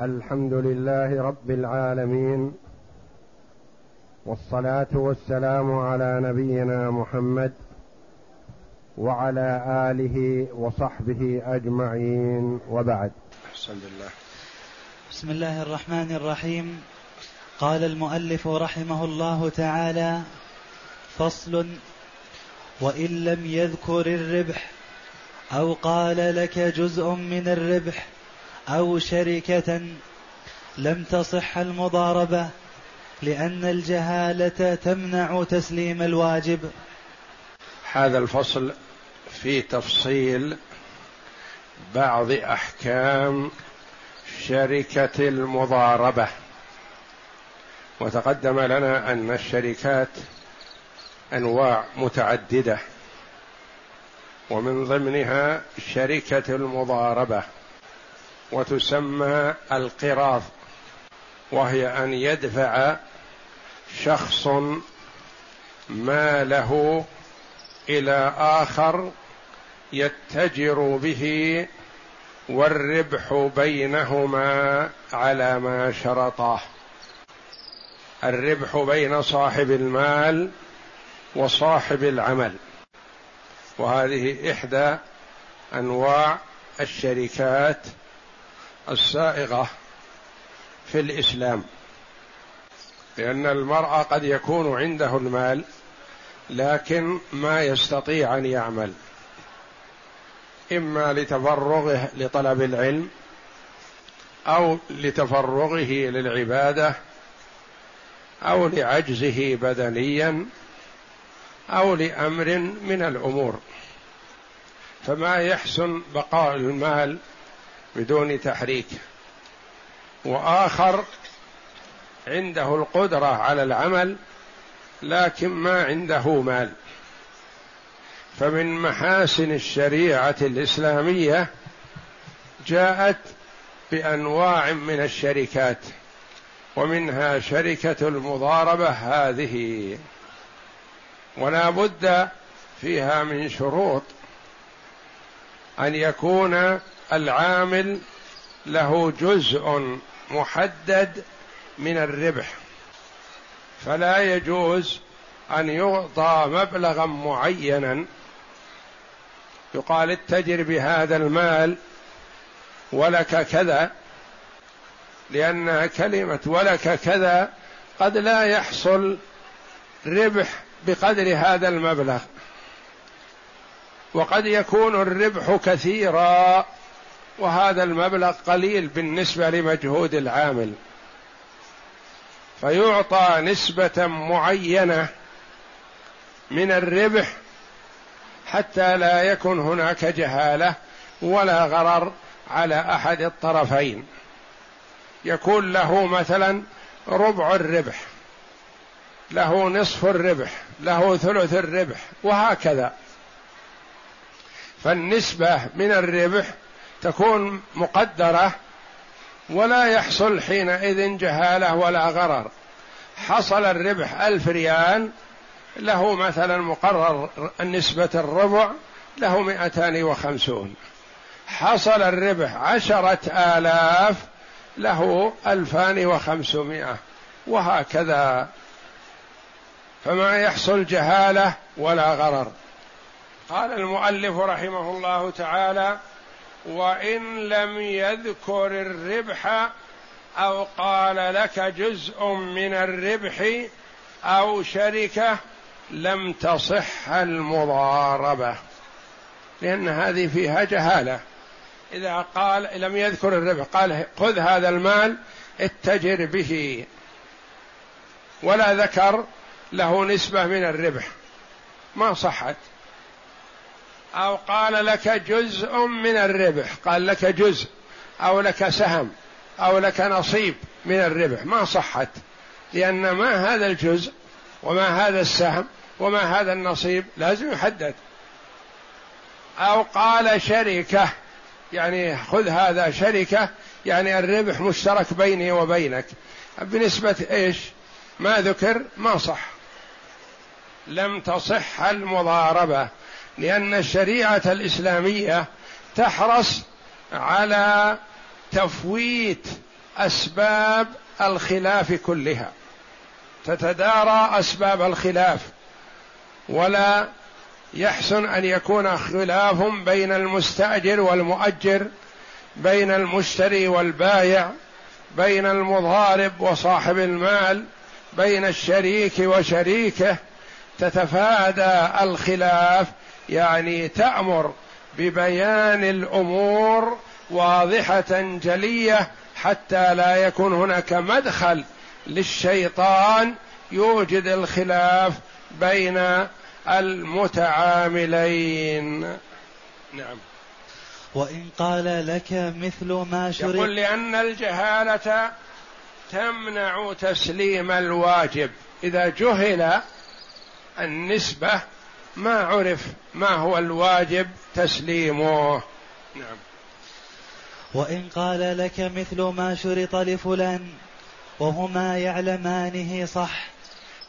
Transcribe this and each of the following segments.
الحمد لله رب العالمين والصلاة والسلام على نبينا محمد وعلى آله وصحبه أجمعين وبعد. احسن الله بسم الله الرحمن الرحيم. قال المؤلف رحمه الله تعالى فصل وإن لم يذكر الربح أو قال لك جزء من الربح أو شركة لم تصح المضاربة لأن الجهالة تمنع تسليم الواجب. هذا الفصل في تفصيل بعض أحكام شركة المضاربة. وتقدم لنا أن الشركات أنواع متعددة ومن ضمنها شركة المضاربة. وتسمى القراض وهي أن يدفع شخص ماله إلى آخر يتجر به والربح بينهما على ما شرطاه الربح بين صاحب المال وصاحب العمل. وهذه إحدى أنواع الشركات السائغة في الإسلام لأن المرء قد يكون عنده المال لكن ما يستطيع أن يعمل إما لتفرغه لطلب العلم أو لتفرغه للعبادة أو لعجزه بدنيا أو لأمر من الأمور. فما يحسن بقاء المال بدون تحريك. وآخر عنده القدرة على العمل لكن ما عنده مال. فمن محاسن الشريعة الإسلامية جاءت بأنواع من الشركات ومنها شركة المضاربة هذه. ولا بد فيها من شروط أن يكون العامل له جزء محدد من الربح فلا يجوز أن يعطى مبلغا معينا. يقال اتجر بهذا المال ولك كذا لأن كلمة ولك كذا قد لا يحصل ربح بقدر هذا المبلغ وقد يكون الربح كثيرا. وهذا المبلغ قليل بالنسبة لمجهود العامل. فيعطى نسبة معينة من الربح حتى لا يكن هناك جهالة ولا غرر على أحد الطرفين. يكون له مثلا ربع الربح له نصف الربح له ثلث الربح وهكذا. فالنسبة من الربح تكون مقدرة ولا يحصل حينئذ جهالة ولا غرر. حصل الربح ألف ريال له مثلا مقرر نسبة الربع له مئتان وخمسون. حصل الربح عشرة آلاف له ألفان وخمسمائة. وهكذا. فما يحصل جهالة ولا غرر. قال المؤلف رحمه الله تعالى وإن لم يذكر الربح أو قال لك جزء من الربح أو شركة لم تصح المضاربة. لأن هذه فيها جهالة. إذا قال لم يذكر الربح قال خذ هذا المال اتجر به. ولا ذكر له نسبة من الربح. ما صحت. أو قال لك جزء من الربح قال لك جزء أو لك سهم أو لك نصيب من الربح. ما صحت لأن ما هذا الجزء وما هذا السهم وما هذا النصيب لازم يحدد. أو قال شركة يعني خذ هذا شركة يعني الربح مشترك بيني وبينك. بنسبة إيش؟ ما ذكر ما صح. لم تصح المضاربة. لأن الشريعة الإسلامية تحرص على تفويت أسباب الخلاف كلها. تتدارى أسباب الخلاف ولا يحسن أن يكون خلاف بين المستأجر والمؤجر بين المشتري والبايع بين المضارب وصاحب المال بين الشريك وشريكه. تتفادى الخلاف يعني تأمر ببيان الأمور واضحة جلية حتى لا يكون هناك مدخل للشيطان يوجد الخلاف بين المتعاملين. نعم. وإن قال لك مثل ما شرط يقول لأن الجهالة تمنع تسليم الواجب. إذا جهل النسبة ما عرف ما هو الواجب تسليمه. نعم. وإن قال لك مثل ما شرط لفلان وهما يعلمانه صح.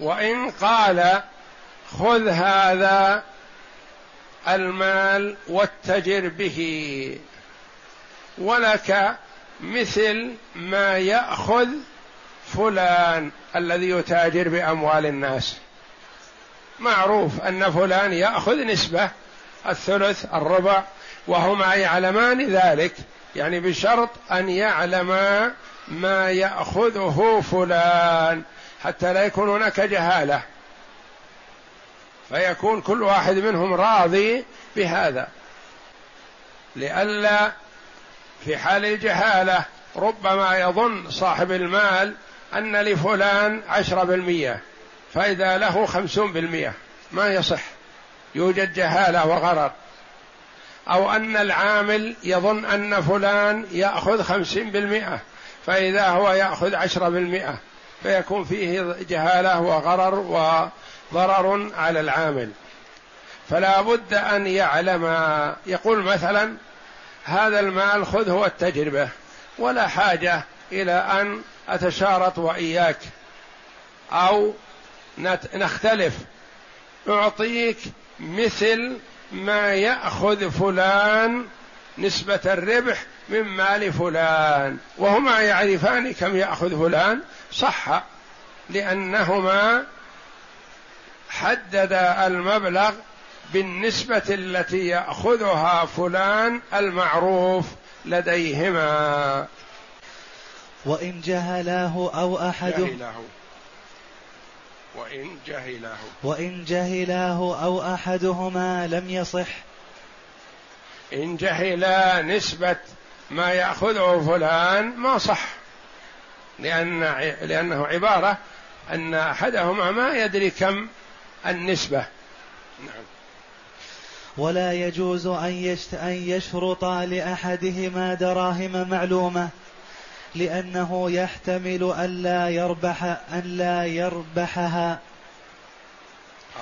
وإن قال خذ هذا المال واتجر به. ولك مثل ما يأخذ فلان الذي يتاجر بأموال الناس. معروف أن فلان يأخذ نسبة الثلث الربع وهما يعلمان ذلك. يعني بشرط أن يعلما ما يأخذه فلان حتى لا يكون هناك جهالة. فيكون كل واحد منهم راضي بهذا. لئلا في حال الجهالة ربما يظن صاحب المال أن لفلان عشرة بالمية فإذا له خمسون بالمية ما يصح. يوجد جهالة وغرر. أو أن العامل يظن أن فلان يأخذ خمسين بالمئة فإذا هو يأخذ عشرة بالمئة فيكون فيه جهالة وغرر وضرر على العامل. فلا بد أن يعلم. يقول مثلا هذا المال خذه والتجربة ولا حاجة إلى أن أتشارط وإياك. أو نختلف. أعطيك مثل ما يأخذ فلان نسبة الربح من مال فلان وهما يعرفان كم يأخذ فلان. صح لأنهما حدد المبلغ بالنسبة التي يأخذها فلان المعروف لديهما. وإن جهلاه أو أحد جهله وإن جهلاه. وإن جهلاه أو أحدهما لم يصح. إن جهلا نسبة ما يأخذه فلان ما صح. لأن لأنه عبارة أن أحدهما ما يدري كم النسبة. نعم. ولا يجوز أن, أن يشرط لأحدهما دراهم معلومة. لأنه يحتمل ألا يربح أن لا يربحها.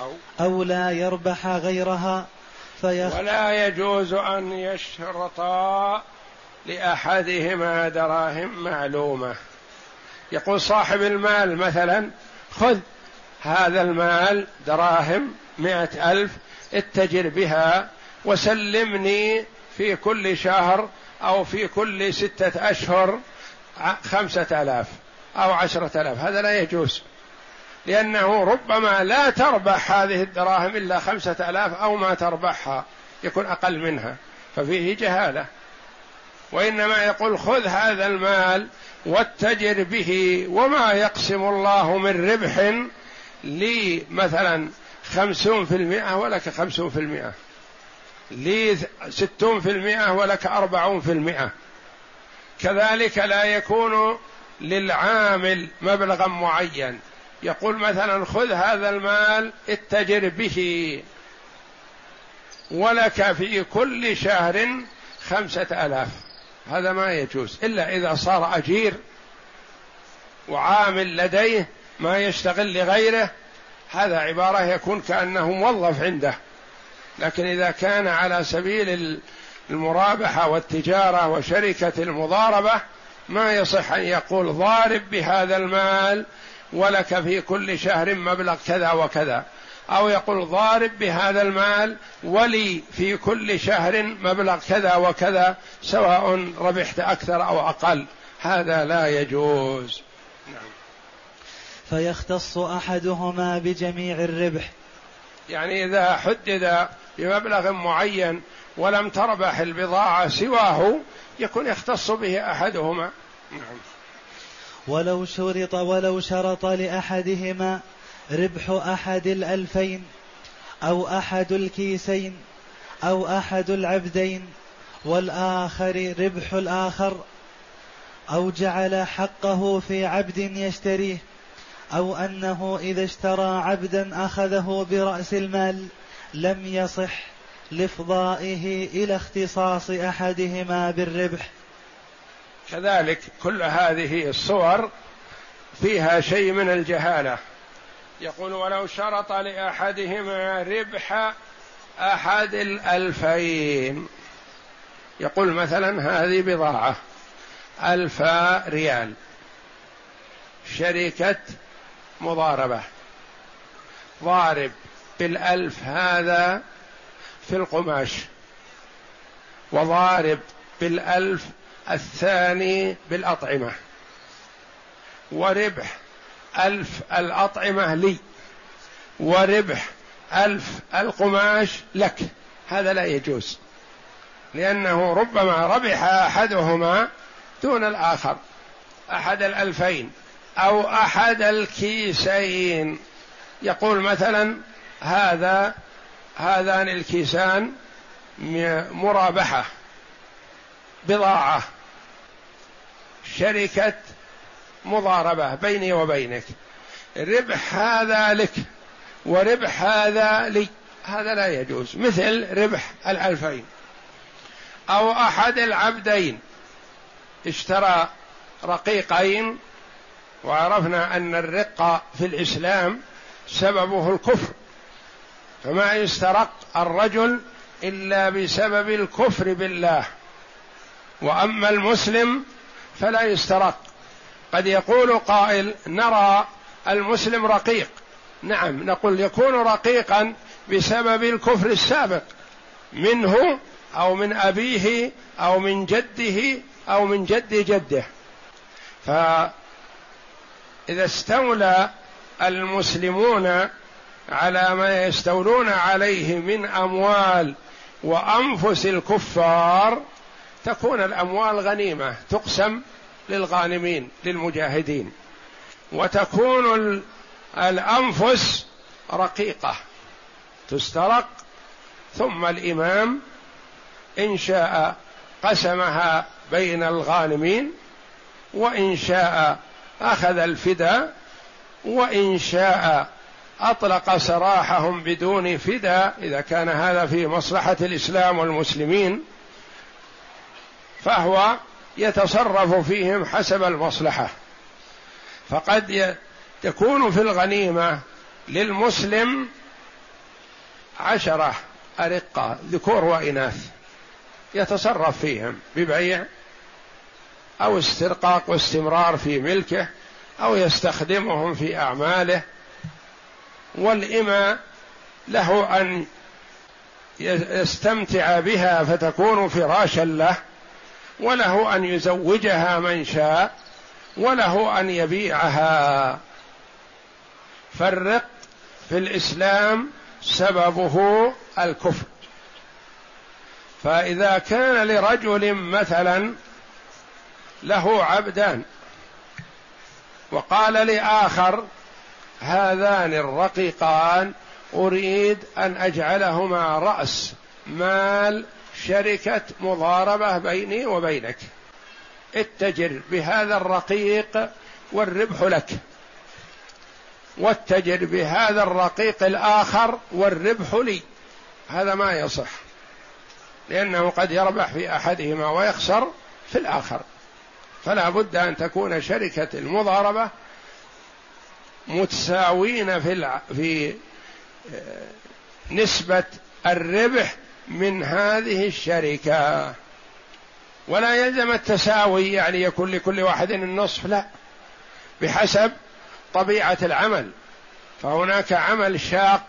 أو, أو لا يربح غيرها فيخ ولا يجوز أن يشرطا لأحدهما دراهم معلومة. يقول صاحب المال مثلا خذ هذا المال دراهم مئة ألف اتجر بها وسلمني في كل شهر أو في كل ستة أشهر خمسة آلاف أو عشرة آلاف. هذا لا يجوز. لأنه ربما لا تربح هذه الدراهم إلا خمسة آلاف أو ما تربحها يكون أقل منها. ففيه جهالة. وإنما يقول خذ هذا المال واتجر به وما يقسم الله من ربح لي مثلا خمسون في المئة ولك خمسون في المئة لي ستون في المئة ولك أربعون في المئة. كذلك لا يكون للعامل مبلغا معين. يقول مثلا خذ هذا المال اتجر به. ولك في كل شهر خمسة آلاف. هذا ما يجوز. إلا إذا صار أجير وعامل لديه ما يشتغل لغيره هذا عبارة يكون كأنه موظف عنده. لكن إذا كان على سبيل المرابحة والتجارة وشركة المضاربة ما يصح أن يقول ضارب بهذا المال ولك في كل شهر مبلغ كذا وكذا. أو يقول ضارب بهذا المال ولي في كل شهر مبلغ كذا وكذا سواء ربحت أكثر أو أقل. هذا لا يجوز. نعم. فيختص أحدهما بجميع الربح. يعني إذا حدد بمبلغ معين ولم تربح البضاعة سواه يكون يختص به أحدهما. نعم. ولو شرط ولو شرط لأحدهما ربح أحد الألفين أو أحد الكيسين أو أحد العبدين والآخر ربح الآخر أو جعل حقه في عبد يشتريه أو أنه إذا اشترى عبدا أخذه برأس المال لم يصح. لإفضائه إلى اختصاص أحدهما بالربح. كذلك كل هذه الصور فيها شيء من الجهالة. يقول ولو شرط لأحدهما ربح أحد الألفين. يقول مثلا هذه بضاعة ألف ريال. شركة مضاربة. ضارب بالألف هذا في القماش وضارب بالألف الثاني بالأطعمة وربح ألف الأطعمة لي وربح ألف القماش لك. هذا لا يجوز لأنه ربما ربح أحدهما دون الآخر أحد الألفين أو أحد الكيسين. يقول مثلا هذا هذان الكيسان مرابحة بضاعة شركة مضاربة بيني وبينك. ربح هذا لك وربح هذا لي. هذا لا يجوز مثل ربح الألفين أو أحد العبدين. اشترى رقيقين وعرفنا أن الرق في الإسلام سببه الكفر. فما يسترق الرجل إلا بسبب الكفر بالله. وأما المسلم فلا يسترق. قد يقول قائل نرى المسلم رقيق. نعم نقول يكون رقيقا بسبب الكفر السابق. منه أو من أبيه أو من جده أو من جد جده. فإذا استولى المسلمون على ما يستولون عليه من أموال وأنفس الكفار تكون الأموال غنيمة تقسم للغانمين للمجاهدين. وتكون الأنفس رقيقة. تسترق ثم الإمام إن شاء قسمها بين الغانمين وإن شاء أخذ الفداء وإن شاء أطلق سراحهم بدون فداء إذا كان هذا في مصلحة الإسلام والمسلمين فهو يتصرف فيهم حسب المصلحة. فقد تكون في الغنيمة للمسلم عشرة أرقة ذكور وإناث يتصرف فيهم ببيع أو استرقاق واستمرار في ملكه أو يستخدمهم في أعماله. والإماء له أن يستمتع بها فتكون فراشا له وله أن يزوجها من شاء وله أن يبيعها. فالرق في الإسلام سببه الكفر. فإذا كان لرجل مثلا له عبدان وقال لآخر هذان الرقيقان أريد أن أجعلهما رأس مال شركة مضاربة بيني وبينك. اتجر بهذا الرقيق والربح لك. واتجر بهذا الرقيق الآخر والربح لي. هذا ما يصح. لأنه قد يربح في أحدهما ويخسر في الآخر. فلا بد أن تكون شركة المضاربة متساوين في في آه، نسبة الربح من هذه الشركة. ولا يلزم التساوي يعني يكون لكل واحد النصف لا. بحسب طبيعة العمل. فهناك عمل شاق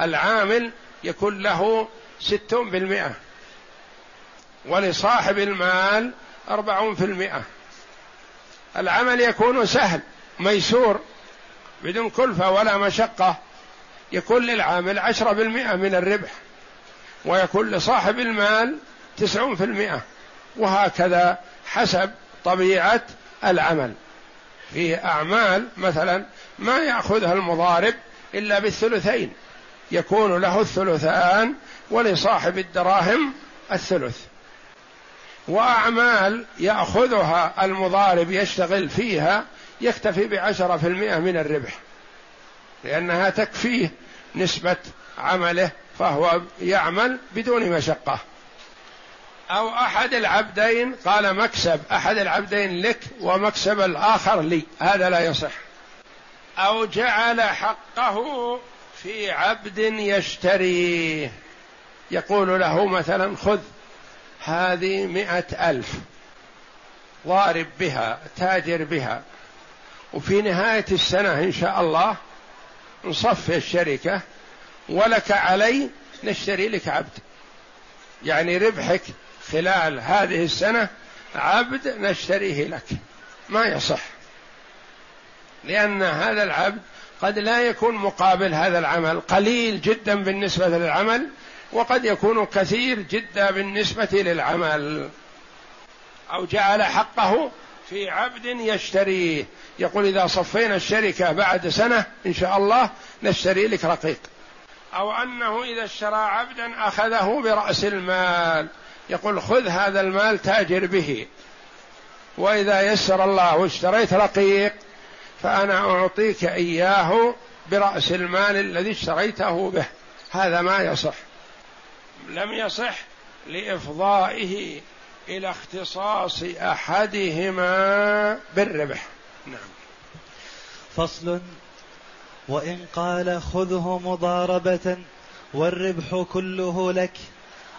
العامل يكون له ستون بالمئة. ولصاحب المال أربعون في المئة. العمل يكون سهل ميسور. بدون كلفة ولا مشقة يكون للعامل عشرة بالمئة من الربح ويكون لصاحب المال تسعون في المئة وهكذا حسب طبيعة العمل. في أعمال مثلا ما يأخذها المضارب إلا بالثلثين يكون له الثلثان ولصاحب الدراهم الثلث. وأعمال يأخذها المضارب يشتغل فيها يكتفي بعشرة في المئة من الربح. لأنها تكفيه نسبة عمله فهو يعمل بدون مشقة. أو أحد العبدين قال مكسب أحد العبدين لك ومكسب الآخر لي. هذا لا يصح. أو جعل حقه في عبد يشتريه. يقول له مثلا خذ هذه مئة ألف ضارب بها تاجر بها وفي نهاية السنة إن شاء الله نصفي الشركة ولك علي نشتري لك عبد. يعني ربحك خلال هذه السنة عبد نشتريه لك. ما يصح. لأن هذا العبد قد لا يكون مقابل هذا العمل. قليل جدا بالنسبة للعمل وقد يكون كثير جدا بالنسبة للعمل. أو جعل حقه في عبد يشتريه. يقول إذا صفينا الشركة بعد سنة إن شاء الله نشتري لك رقيق. أو أنه إذا اشترى عبدا أخذه برأس المال. يقول خذ هذا المال تاجر به. وإذا يسر الله واشتريت رقيق فأنا أعطيك إياه برأس المال الذي اشتريته به. هذا ما يصح. لم يصح لإفضائه. إلى اختصاص أحدهما بالربح. نعم. فصل. وإن قال خذه مضاربة والربح كله لك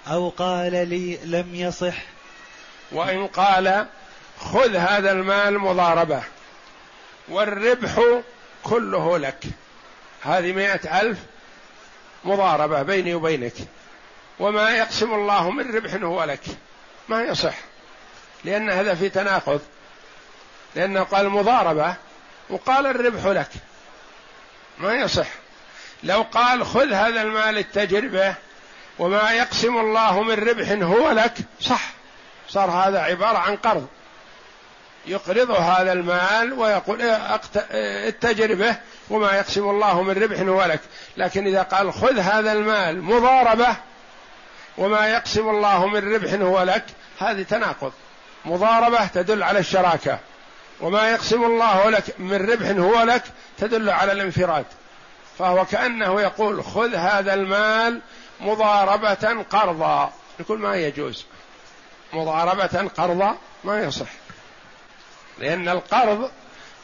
أو قال لي لم يصح. وإن قال خذ هذا المال مضاربة والربح كله لك. هذه مئة ألف مضاربة بيني وبينك وما يقسم الله من ربح هو لك. ما يصح. لأن هذا في تناقض. لأنه قال مضاربة وقال الربح لك. ما يصح. لو قال خذ هذا المال التجربة وما يقسم الله من ربح هو لك صح. صار هذا عبارة عن قرض. يقرض هذا المال ويقول التجربة وما يقسم الله من ربح هو لك. لكن إذا قال خذ هذا المال مضاربة وما يقسم الله من ربح هو لك. هذه تناقض. مضاربة تدل على الشراكة. وما يقسم الله لك من ربح هو لك تدل على الانفراد. فهو كأنه يقول خذ هذا المال مضاربة قرضا. يقول ما يجوز. مضاربة قرضا ما يصح. لأن القرض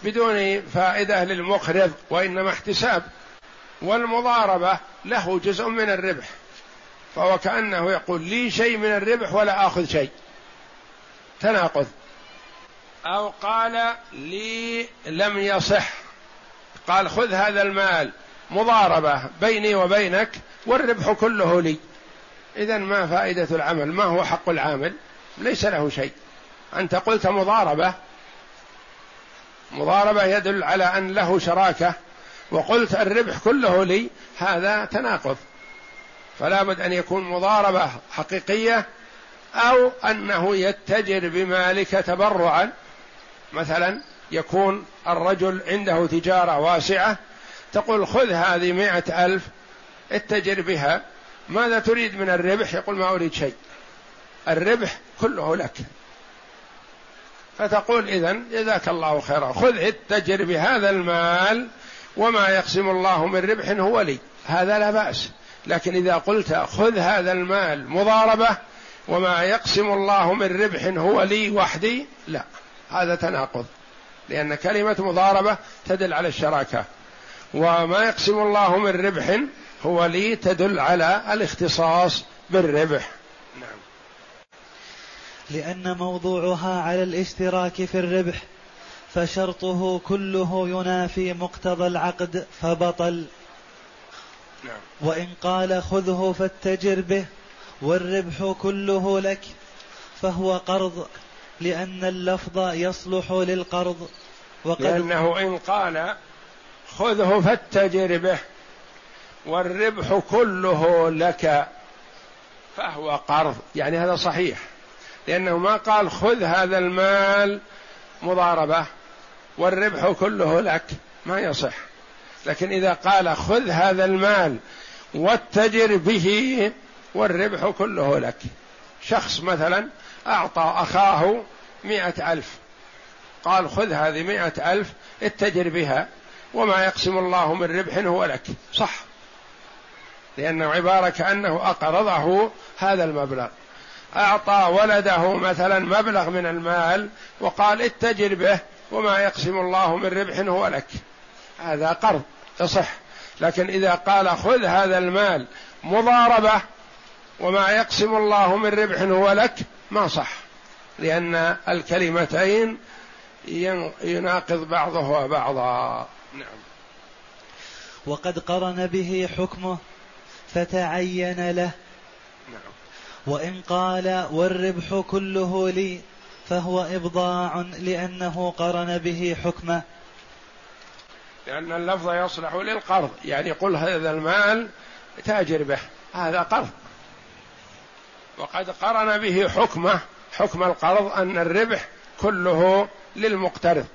بدون فائدة للمقرض وإنما احتساب. والمضاربة له جزء من الربح. فهو كأنه يقول لي شيء من الربح ولا آخذ شيء. تناقض. أو قال لي لم يصح. قال خذ هذا المال مضاربة بيني وبينك والربح كله لي. إذا ما فائدة العمل؟ ما هو حق العامل؟ ليس له شيء. أنت قلت مضاربة. مضاربة يدل على أن له شراكة. وقلت الربح كله لي هذا تناقض. فلا بد أن يكون مضاربة حقيقية أو أنه يتجر بمالك تبرعا. مثلا يكون الرجل عنده تجارة واسعة تقول خذ هذه مائة ألف اتجر بها. ماذا تريد من الربح؟ يقول ما أريد شيء. الربح كله لك. فتقول إذا جزاك الله خيرا. خذ اتجر بهذا المال وما يقسم الله من ربح هو لي. هذا لا بأس. لكن إذا قلت خذ هذا المال مضاربة وما يقسم الله من ربح هو لي وحدي لا هذا تناقض لأن كلمة مضاربة تدل على الشراكة. وما يقسم الله من ربح هو لي تدل على الاختصاص بالربح. نعم. لأن موضوعها على الاشتراك في الربح فشرطه كله ينافي مقتضى العقد فبطل. نعم. وإن قال خذه فاتجر به والربح كله لك فهو قرض لأن اللفظ يصلح للقرض. وقد لأنه إن قال خذه فاتجر به والربح كله لك فهو قرض. يعني هذا صحيح. لأنه ما قال خذ هذا المال مضاربة والربح كله لك. ما يصح. لكن إذا قال خذ هذا المال واتجر به والربح كله لك. شخص مثلا أعطى أخاه مئة ألف قال خذ هذه مئة ألف اتجر بها وما يقسم الله من ربح هو لك. صح. لأنه عبارة كأنه أقرضه هذا المبلغ. أعطى ولده مثلا مبلغ من المال وقال اتجر به وما يقسم الله من ربح هو لك. هذا قرض يصح. لكن إذا قال خذ هذا المال مضاربة وما يقسم الله من ربح هو لك ما صح. لأن الكلمتين يناقض بعضها بعضا نعم. وقد قرن به حكمه فتعين له. نعم. وإن قال والربح كله لي فهو إبضاع لأنه قرن به حكمه. لأن اللفظ يصلح للقرض. يعني قل هذا المال تاجر به. هذا قرض. وقد قرن به حكمة حكم القرض أن الربح كله للمقترض.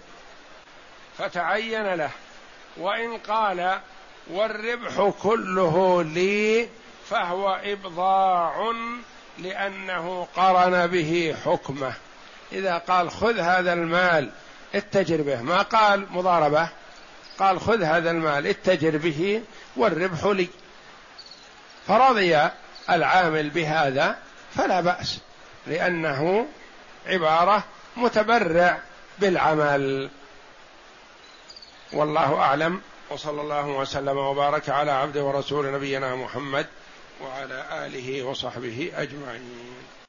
فتعين له. وإن قال والربح كله لي فهو إبضاع لأنه قرن به حكمة. إذا قال خذ هذا المال اتجر به. ما قال مضاربة. قال خذ هذا المال اتجر به والربح لي. فرضي العامل بهذا فلا بأس لأنه عبارة متبرع بالعمل. والله أعلم وصلى الله وسلم وبارك على عبد ورسول نبينا محمد وعلى آله وصحبه أجمعين.